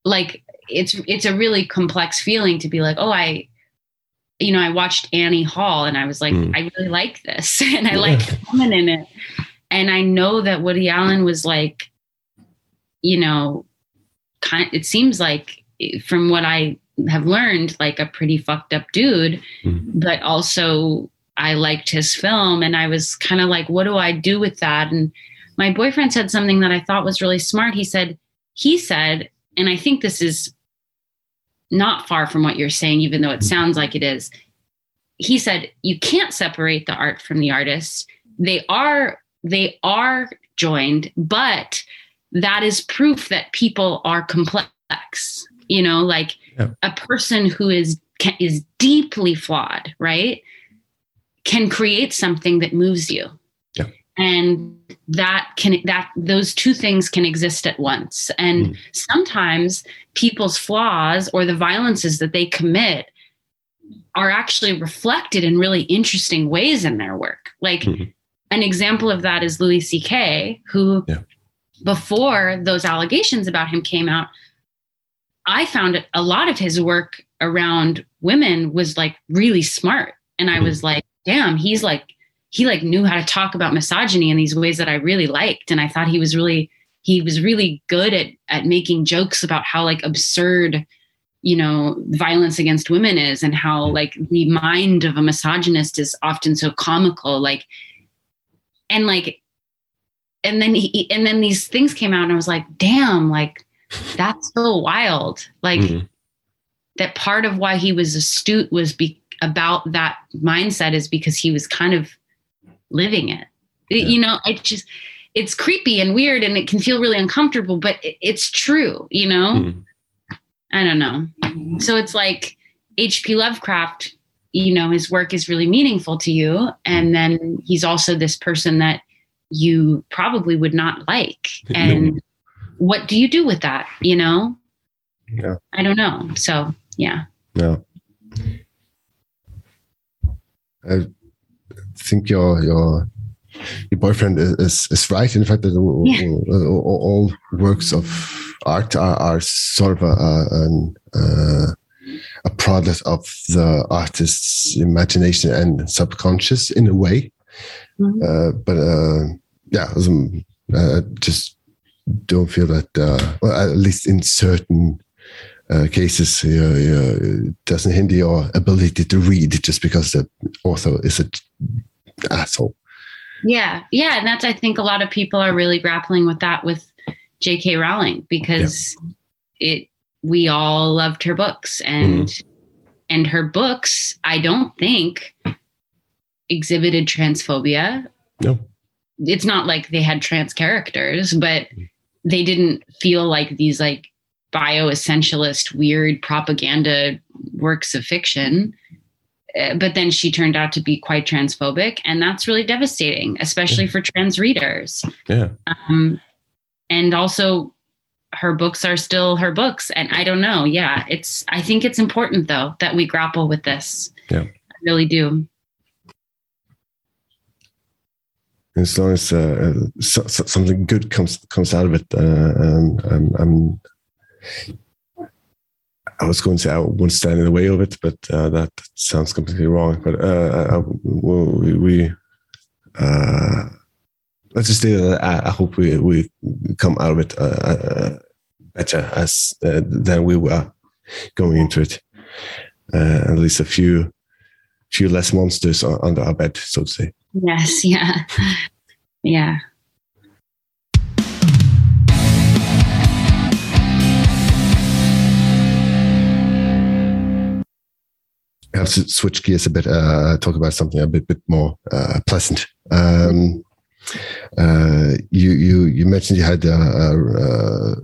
like it's it's a really complex feeling to be like oh i you know i watched annie hall and i was like Mm. i really like this and i Yeah. like the woman in it and i know that woody allen was like you know kind it seems like from what i have learned like a pretty fucked up dude Mhm. but also I liked his film and I was kind of like what do I do with that and my boyfriend said something that I thought was really smart he said he said and I think this is not far from what you're saying even though it mm-hmm. sounds like it is he said you can't separate the art from the artist they are they are joined but that is proof that people are complex you know like Yeah. a person who is can, is deeply flawed right can create something that moves you. And that can that those two things can exist at once and Mm. sometimes people's flaws or the violences that they commit are actually reflected in really interesting ways in their work like Mhm. an example of that is louis ck who Yeah. before those allegations about him came out i found a lot of his work around women was like really smart and i Mhm. was like damn he's like he like knew how to talk about misogyny in these ways that I really liked. And I thought he was really he was really good at at making jokes about how like absurd, you know, violence against women is and how like the mind of a misogynist is often so comical. Like and like and then he and then these things came out and I was like, damn, like that's so wild. Like Mhm. that part of why he was astute was be about that mindset is because he was kind of living it. Yeah. You know, it just it's creepy and weird and it can feel really uncomfortable, but it's true, you know? Mhm. I don't know. So it's like H.P. Lovecraft, you know, his work is really meaningful to you. And then he's also this person that you probably would not like. And what do you do with that? You know? Yeah. I don't know. So, yeah. Yeah. I think your your your boyfriend is is, is right in the fact that all, Yeah. all, all works of art are, are sort of a a, an, a product of the artist's imagination and subconscious in a way. Mhm. Uh, but uh, yeah, uh, just don't feel that. Uh, well, at least in certain uh, cases, uh, doesn't hinder your ability to read just because the author is an asshole. Yeah. Yeah. And that's, I think a lot of people are really grappling with that with J.K. Rowling because it, we all loved her books and, mm-hmm. and her books, I don't think exhibited transphobia. No. It's not like they had trans characters, but mm-hmm. they didn't feel like these like bioessentialist, weird propaganda works of fiction. Uh, but then she turned out to be quite transphobic, and that's really devastating, especially for trans readers. Yeah. Um, and also, her books are still her books, and I don't know. Yeah, it's. I think it's important though that we grapple with this. Yeah. I really do. As long as uh, so, so- something good comes comes out of it, uh, um, I'm, I'm I was going to say I won't stand in the way of it, but uh, that sounds completely wrong. But uh, I, we, we uh, let's just say that I, I hope we, we come out of it uh, uh, better as uh, than we were going into it. At least a few few less monsters under our bed, so to say. Yes. Yeah. yeah. To switch gears a bit, uh, talk about something a bit, bit more uh, pleasant. Um, uh, you, you, you mentioned you had uh, uh,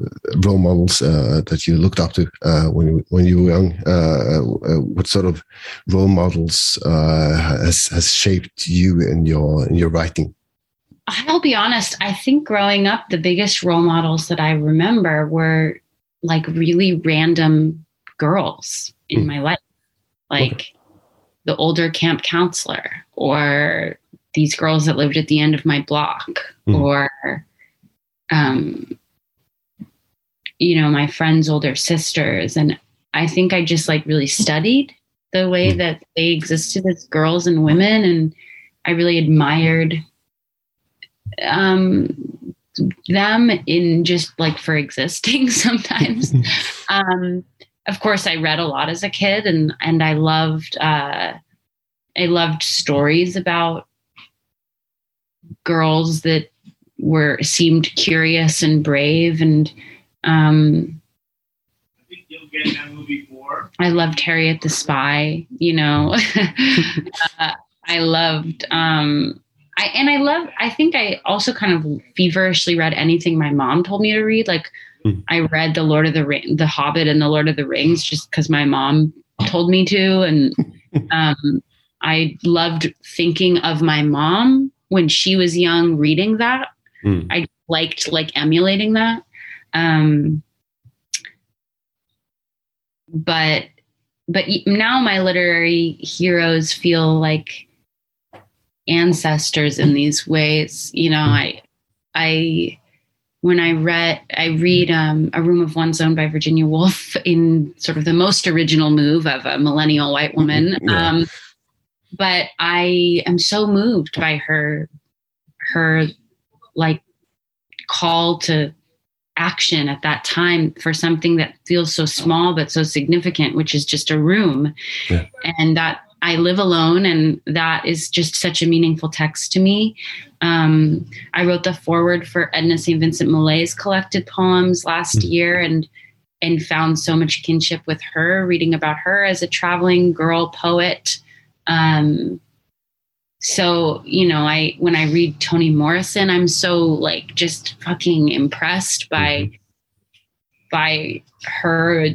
role models uh, that you looked up to uh, when, you, when you were young. Uh, uh, what sort of role models uh, has, has shaped you in your, in your writing? I'll be honest, I think growing up, the biggest role models that I remember were like really random girls in Hmm. my life, like the older camp counselor or these girls that lived at the end of my block Hmm. or, um, you know, my friends' older sisters. And I think I just like really studied the way Hmm. that they existed as girls and women. And I really admired um them in just like for existing sometimes um of course i read a lot as a kid and and i loved uh i loved stories about girls that were seemed curious and brave and um I think you'll get that movie. I loved Harriet the Spy, you know. uh, I loved um I and I love I think I also kind of feverishly read anything my mom told me to read. Like Hmm. I read the Lord of the Ring, the Hobbit and the Lord of the Rings just because my mom told me to. And um I loved thinking of my mom when she was young reading that. Mm. I liked like emulating that. Um, but but now my literary heroes feel like ancestors in these ways. You know, I I when I read I read um, A Room of One's Own by Virginia Woolf in sort of the most original move of a millennial white woman. Yeah. Um, but I am so moved by her her like call to action at that time for something that feels so small but so significant which is just a room Yeah. and that i live alone and that is just such a meaningful text to me. Um, i wrote the foreword for edna st vincent millay's collected poems last Mhm. year and and found so much kinship with her reading about her as a traveling girl poet. Um, so you know i when i read toni morrison i'm so like just fucking impressed by by her,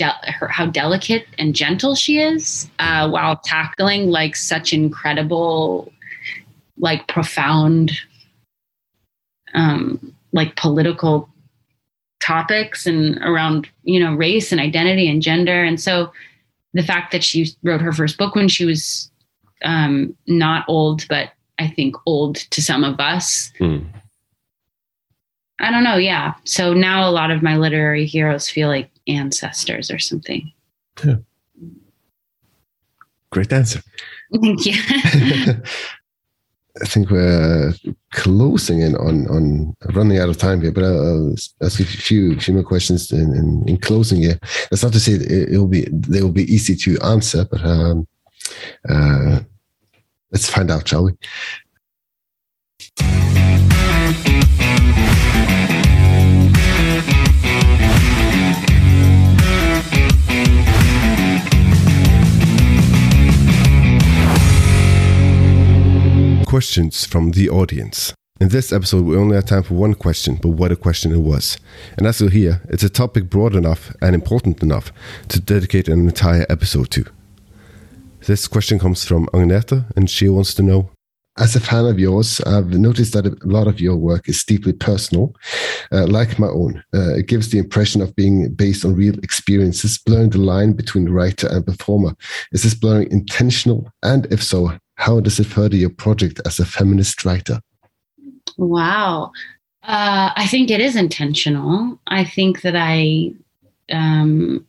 de- her how delicate and gentle she is uh, while tackling like such incredible like profound um like political topics and around you know race and identity and gender and so the fact that she wrote her first book when she was um, not old, but I think old to some of us. Mm. I don't know. Yeah. So now a lot of my literary heroes feel like ancestors or something. Yeah. Great answer. Thank you. I think we're closing in on on running out of time here, but I'll ask a few few more questions in, in, in closing here. That's not to say it, it will be they will be easy to answer, but um, uh, let's find out, shall we? Questions from the audience. In this episode, we only had time for one question, but what a question it was. And as you'll hear, it's a topic broad enough and important enough to dedicate an entire episode to. This question comes from Agneta, and she wants to know As a fan of yours, I've noticed that a lot of your work is deeply personal, uh, like my own. Uh, it gives the impression of being based on real experiences, blurring the line between writer and performer. Is this blurring intentional? And if so, how does it further your project as a feminist writer? Wow. Uh, I think it is intentional. I think that I um,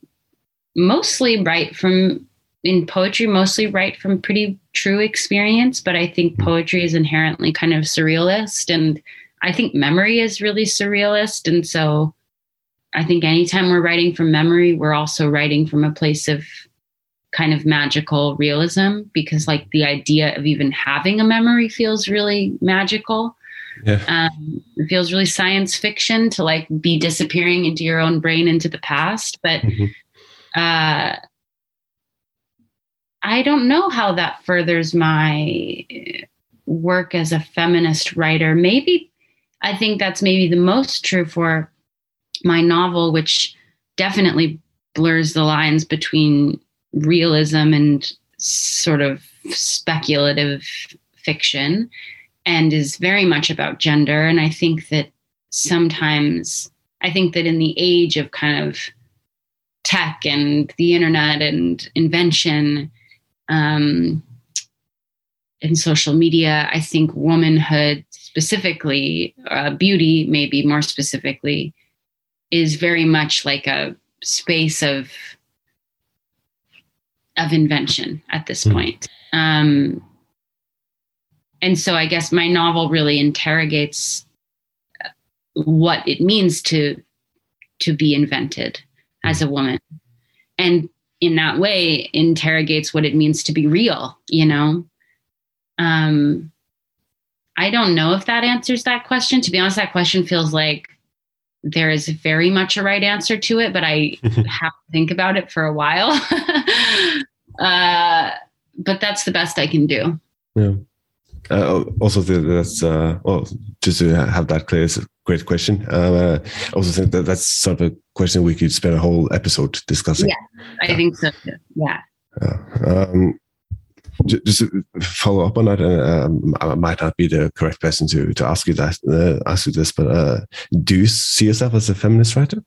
mostly write from, in poetry, mostly write from pretty true experience, but I think poetry is inherently kind of surrealist. And I think memory is really surrealist. And so I think anytime we're writing from memory, we're also writing from a place of kind of magical realism because, like, the idea of even having a memory feels really magical Yeah. um, it feels really science fiction to like be disappearing into your own brain into the past but Mhm. uh, i don't know how that furthers my work as a feminist writer maybe i think that's maybe the most true for my novel which definitely blurs the lines between realism and sort of speculative fiction and is very much about gender. And I think that sometimes, I think that in the age of kind of tech and the internet and invention um, and social media, I think womanhood specifically, uh, beauty maybe more specifically, is very much like a space of of invention at this Mhm. point. Um, and so I guess my novel really interrogates uh, what it means to to be invented as a woman, and in that way interrogates what it means to be real. You know, um, I don't know if that answers that question. To be honest, that question feels like there is very much a right answer to it, but I have to think about it for a while. uh, but that's the best I can do. Yeah. Uh, also, that's uh, well, just to have that clear, it's a great question. Uh, I also think that that's sort of a question we could spend a whole episode discussing. Yeah. I think so. too. Yeah. Um, just to follow up on that, uh, um, I might not be the correct person to to ask you that uh, ask you this, but uh, do you see yourself as a feminist writer?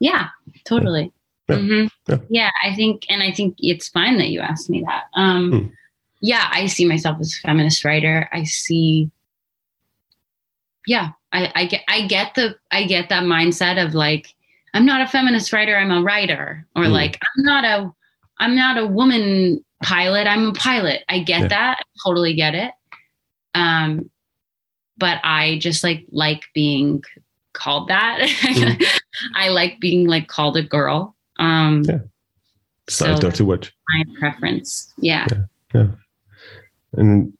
Yeah, totally. Yeah. Mhm. Yeah. Yeah, I think, and I think it's fine that you asked me that. Um, Hmm. Yeah, I see myself as a feminist writer. I see. Yeah, I, I get, I get the, I get that mindset of like, I'm not a feminist writer. I'm a writer, or Hmm. like, I'm not a, I'm not a woman pilot. I'm a pilot. I get Yeah. that. I totally get it. Um, but I just like like being called that. I like being like called a girl. Um, Yeah. A So- dirty word. my preference. Yeah. Yeah. And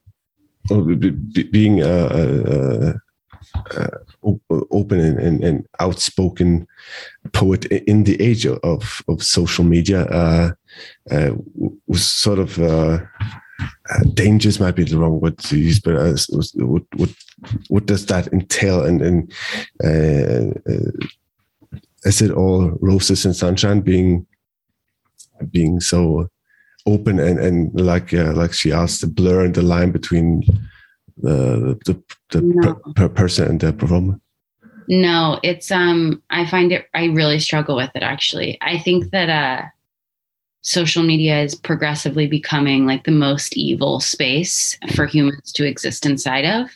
well, be- be- being uh, uh, uh, open and, and, and outspoken poet in the age of, of social media uh, uh, was sort of uh, uh, dangerous might be the wrong word to use, but uh, was, what, what what does that entail? And, and uh, uh, is it all roses and sunshine? Being being so open and and like uh, like she asked, the blur and the line between the the, the No. per, per person and the performer. No, it's um I find it I really struggle with it actually. I think that uh social media is progressively becoming like the most evil space for humans to exist inside of.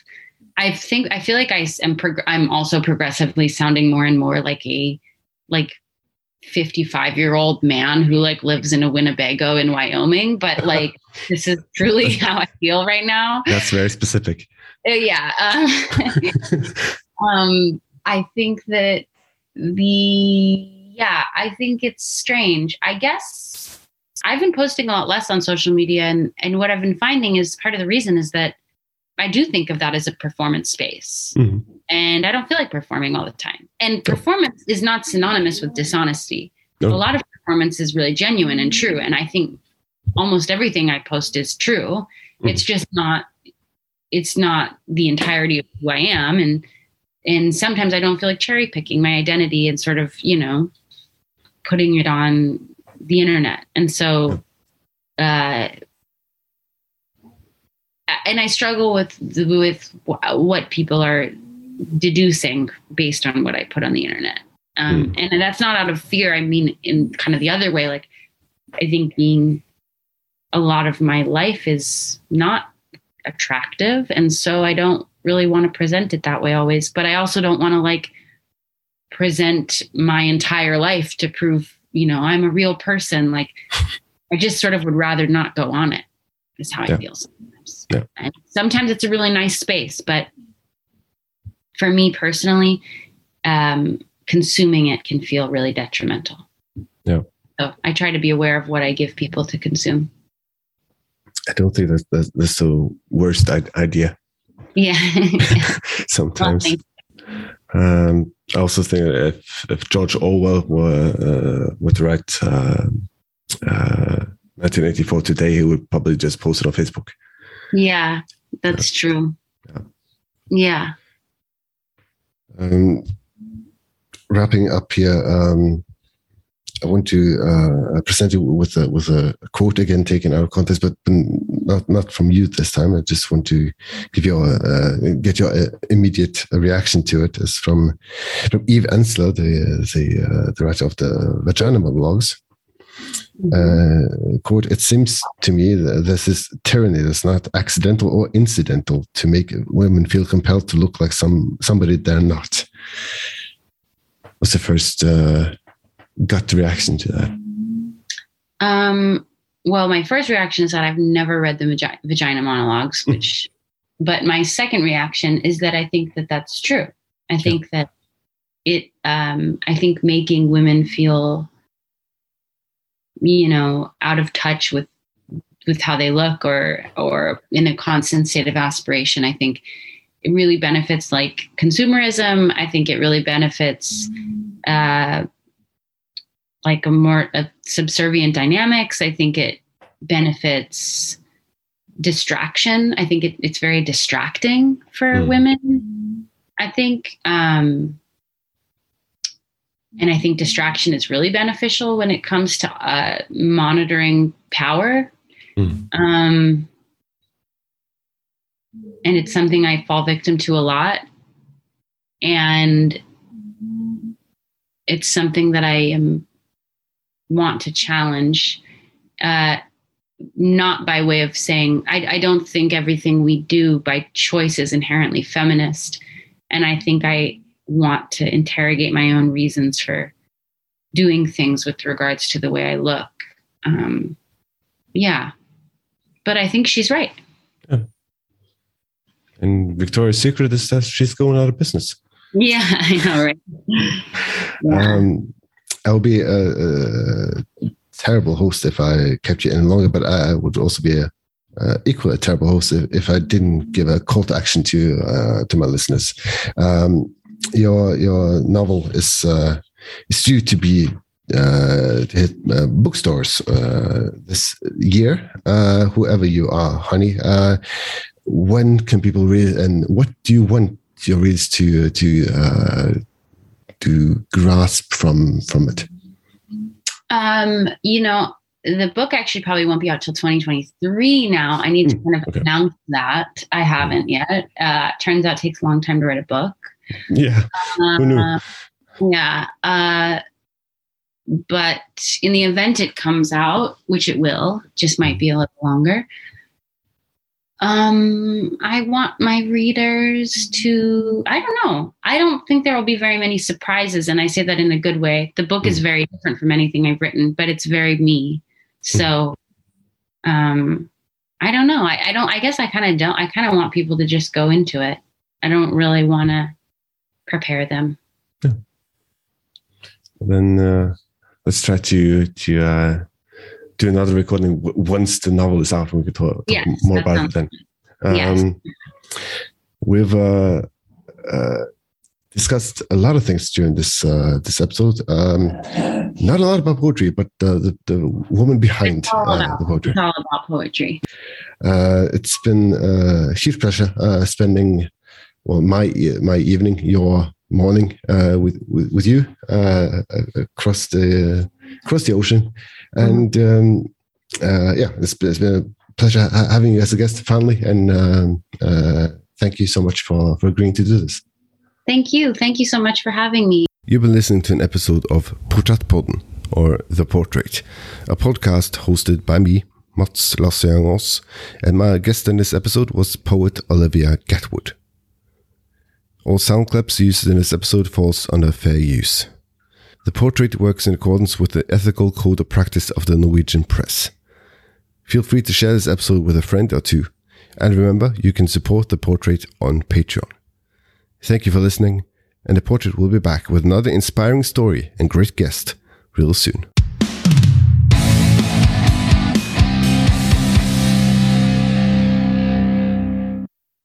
I think I feel like I am prog- I'm also progressively sounding more and more like a like 55 year old man who like lives in a Winnebago in Wyoming, but like this is truly how I feel right now. That's very specific. Uh, yeah. Um, um i think that the yeah i think it's strange i guess i've been posting a lot less on social media and and what i've been finding is part of the reason is that i do think of that as a performance space Mhm. and i don't feel like performing all the time and performance is not synonymous with dishonesty. No. a lot of performance is really genuine and true and i think almost everything i post is true. It's just not it's not the entirety of who I am and and sometimes I don't feel like cherry picking my identity and sort of, you know, putting it on the internet. And so uh and I struggle with with what people are deducing based on what I put on the internet. Um, And that's not out of fear. I mean, in kind of the other way, like I think being a lot of my life is not attractive and so i don't really want to present it that way always but i also don't want to like present my entire life to prove you know i'm a real person like i just sort of would rather not go on it is how Yeah. i feel sometimes Yeah. and sometimes it's a really nice space but for me personally um, consuming it can feel really detrimental Yeah. so i try to be aware of what i give people to consume I don't think that's that's, that's the worst I- idea. yeah Sometimes. Well, Um, I also think that if, if George Orwell were uh, to write uh, uh, 1984 today, he would probably just post it on Facebook. Yeah, that's true. Yeah. Yeah. Um, wrapping up here, um, I want to uh, present you with a with a quote again taken out of context, but not not from you this time. I just want to give you a, uh, get your uh, immediate reaction to it. It's from from Eve Ensler, the the, uh, the writer of the Vagina blogs. Uh, quote: It seems to me that this is tyranny that's not accidental or incidental to make women feel compelled to look like some somebody they're not. What's the first uh, gut reaction to that? Um, well, my first reaction is that I've never read the vagi- vagina monologues, which, but my second reaction is that I think that that's true. I think that it, um, I think making women feel, you know, out of touch with, with how they look or, or in a constant state of aspiration, I think it really benefits like consumerism. I think it really benefits, uh, like a more a subservient dynamics. I think it benefits distraction. I think it, it's very distracting for Mm. women. I think, um, and I think distraction is really beneficial when it comes to uh, monitoring power. Mm. Um, and it's something I fall victim to a lot. And it's something that I am want to challenge. Uh, not by way of saying I, I don't think everything we do by choice is inherently feminist and i think i want to interrogate my own reasons for doing things with regards to the way i look um, yeah but i think she's right Yeah. And Victoria's Secret is that she's going out of business. yeah i know right Yeah. Um, I'll be a, a terrible host if I kept you in longer, but I would also be a uh, equally a terrible host if, if I didn't give a call to action to uh, to my listeners. Um, your your novel is uh, is due to be uh, to hit uh, bookstores uh, this year. Uh, whoever you are, honey, uh, when can people read, and what do you want your readers to to uh, to grasp from from it? Um, you know, the book actually probably won't be out till 2023 now. I need to kind of okay. announce that. I haven't yet. Uh, turns out it takes a long time to write a book. Yeah. Who knew? Uh, yeah. Uh, but in the event it comes out, which it will, just might be a little longer. Um, I want my readers to, I don't know. I don't think there will be very many surprises. And I say that in a good way. The book is very different from anything I've written, but it's very me. So, um, I don't know. I, I don't, I guess I kind of don't, I kind of want people to just go into it. I don't really want to prepare them. Yeah. Then uh, let's try to to uh, do another recording w- once the novel is out, and we can talk, talk Yes, more about it then. Yes. Um, We've uh, uh, discussed a lot of things during this uh, this episode. Um, not a lot about poetry, but uh, the the woman behind uh, about- the poetry. It's all about poetry. Uh, it's been a huge pleasure uh, spending well my my evening, your morning uh, with, with with you uh, across the across the ocean, and um, uh, yeah, it's, it's been a pleasure having you as a guest finally, and um, uh, thank you so much for for agreeing to do this. Thank you. Thank you so much for having me. You've been listening to an episode of Porträttpodden, or The Portrait, a podcast hosted by me, Mats Lassiangos, and my guest in this episode was poet Olivia Gatwood. All sound clips used in this episode falls under fair use. The portrait works in accordance with the ethical code of practice of the Norwegian press. Feel free to share this episode with a friend or two, and remember you can support the portrait on Patreon. Thank you for listening, and the portrait will be back with another inspiring story and great guest real soon.